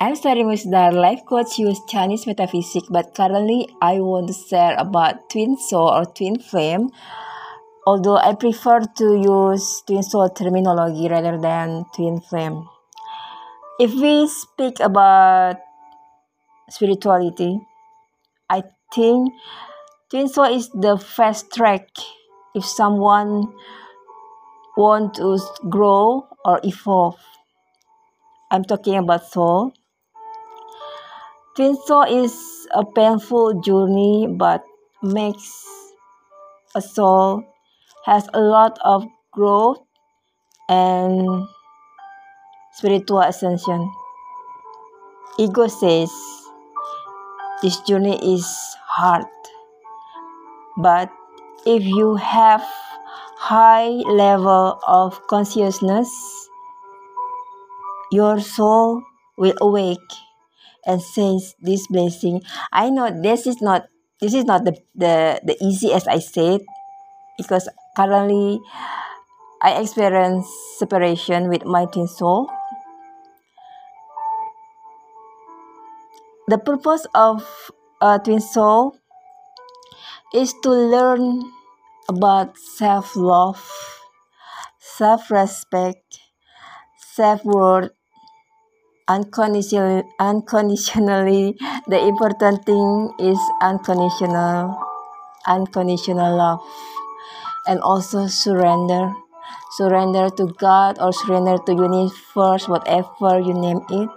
I'm studying with the life coach use Chinese metaphysics, but currently I want to share about twin soul or twin flame. Although I prefer to use twin soul terminology rather than twin flame. If we speak about spirituality, I think twin soul is the fast track if someone want to grow or evolve. I'm talking about soul. Twin is a painful journey but makes a soul has a lot of growth and spiritual ascension. Ego says this journey is hard, but if you have high level of consciousness, your soul will awake and says this blessing i know this is not this is not the the, the easy as i said because currently i experience separation with my twin soul. The purpose of a twin soul is to learn about self-love self-respect self-worth unconditionally, unconditionally the important thing is unconditional unconditional love. And also surrender. Surrender to god or surrender to universe whatever you name it.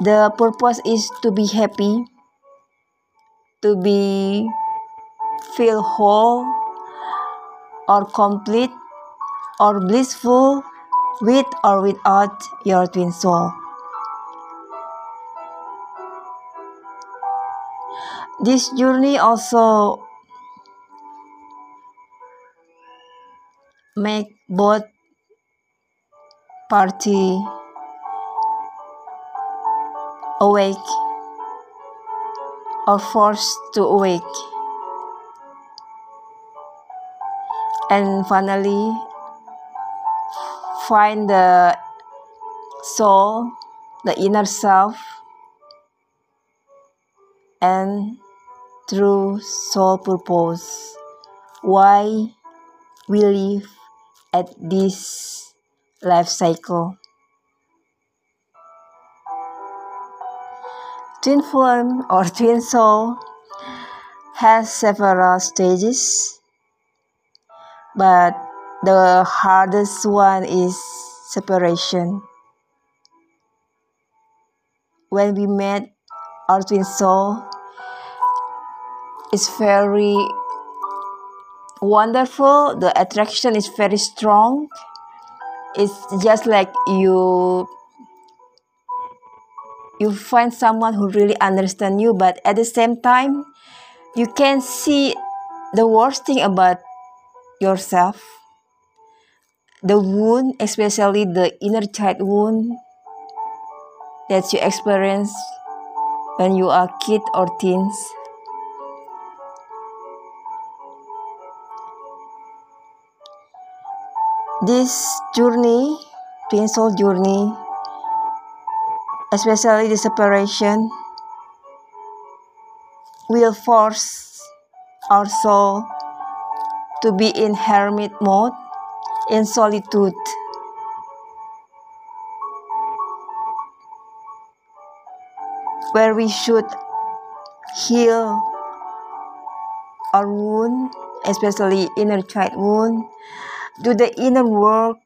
The purpose is to be happy to be feel whole or complete or blissful with or without your twin soul. This journey also make both party awake or forced to awake. And finally, find the soul, the inner self, and true soul purpose. Why we live at this life cycle. Twin flame or twin soul has several stages, but the hardest one is separation. When we met our twin soul, it's very wonderful. The attraction is very strong. It's just like you you find someone who really understand you, but at the same time, you can see the worst thing about yourself the wound, especially the inner child wound that you experience when you are kid or teens. This journey, twin soul journey, especially the separation, will force our soul to be in hermit mode in solitude. Where we should heal our wound, especially inner child wound, do the inner work,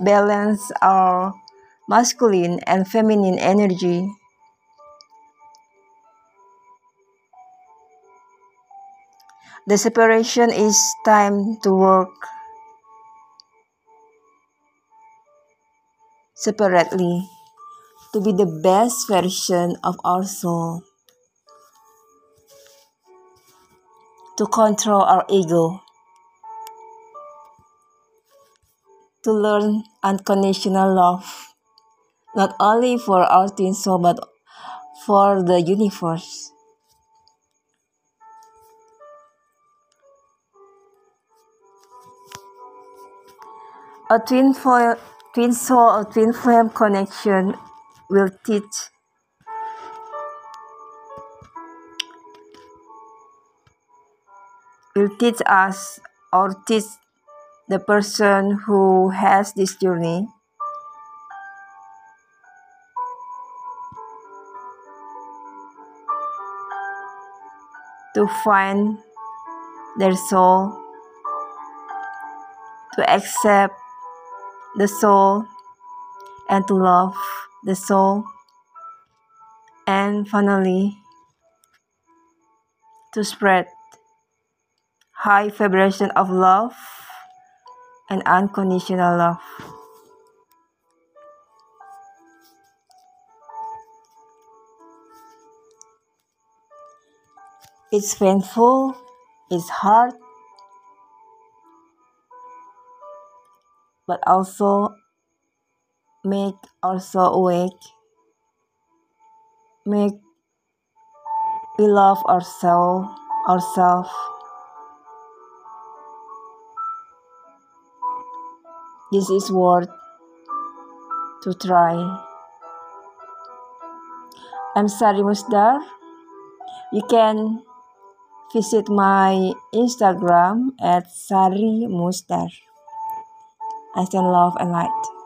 balance our masculine and feminine energy. The separation is time to work separately to be the best version of our soul, to control our ego, to learn unconditional love, not only for our twin soul but for the universe. A twin, foil, twin soul or twin flame connection will teach. Will teach us or teach the person who has this journey. To find their soul, to accept the soul, and to love the soul, and finally to spread high vibration of love and unconditional love. It's painful, it's hard, but also make also awake, make we love ourselves, ourselves. This is worth to try. I'm Sari Musdar. You can visit my Instagram at Sari Musdar. I send love and light.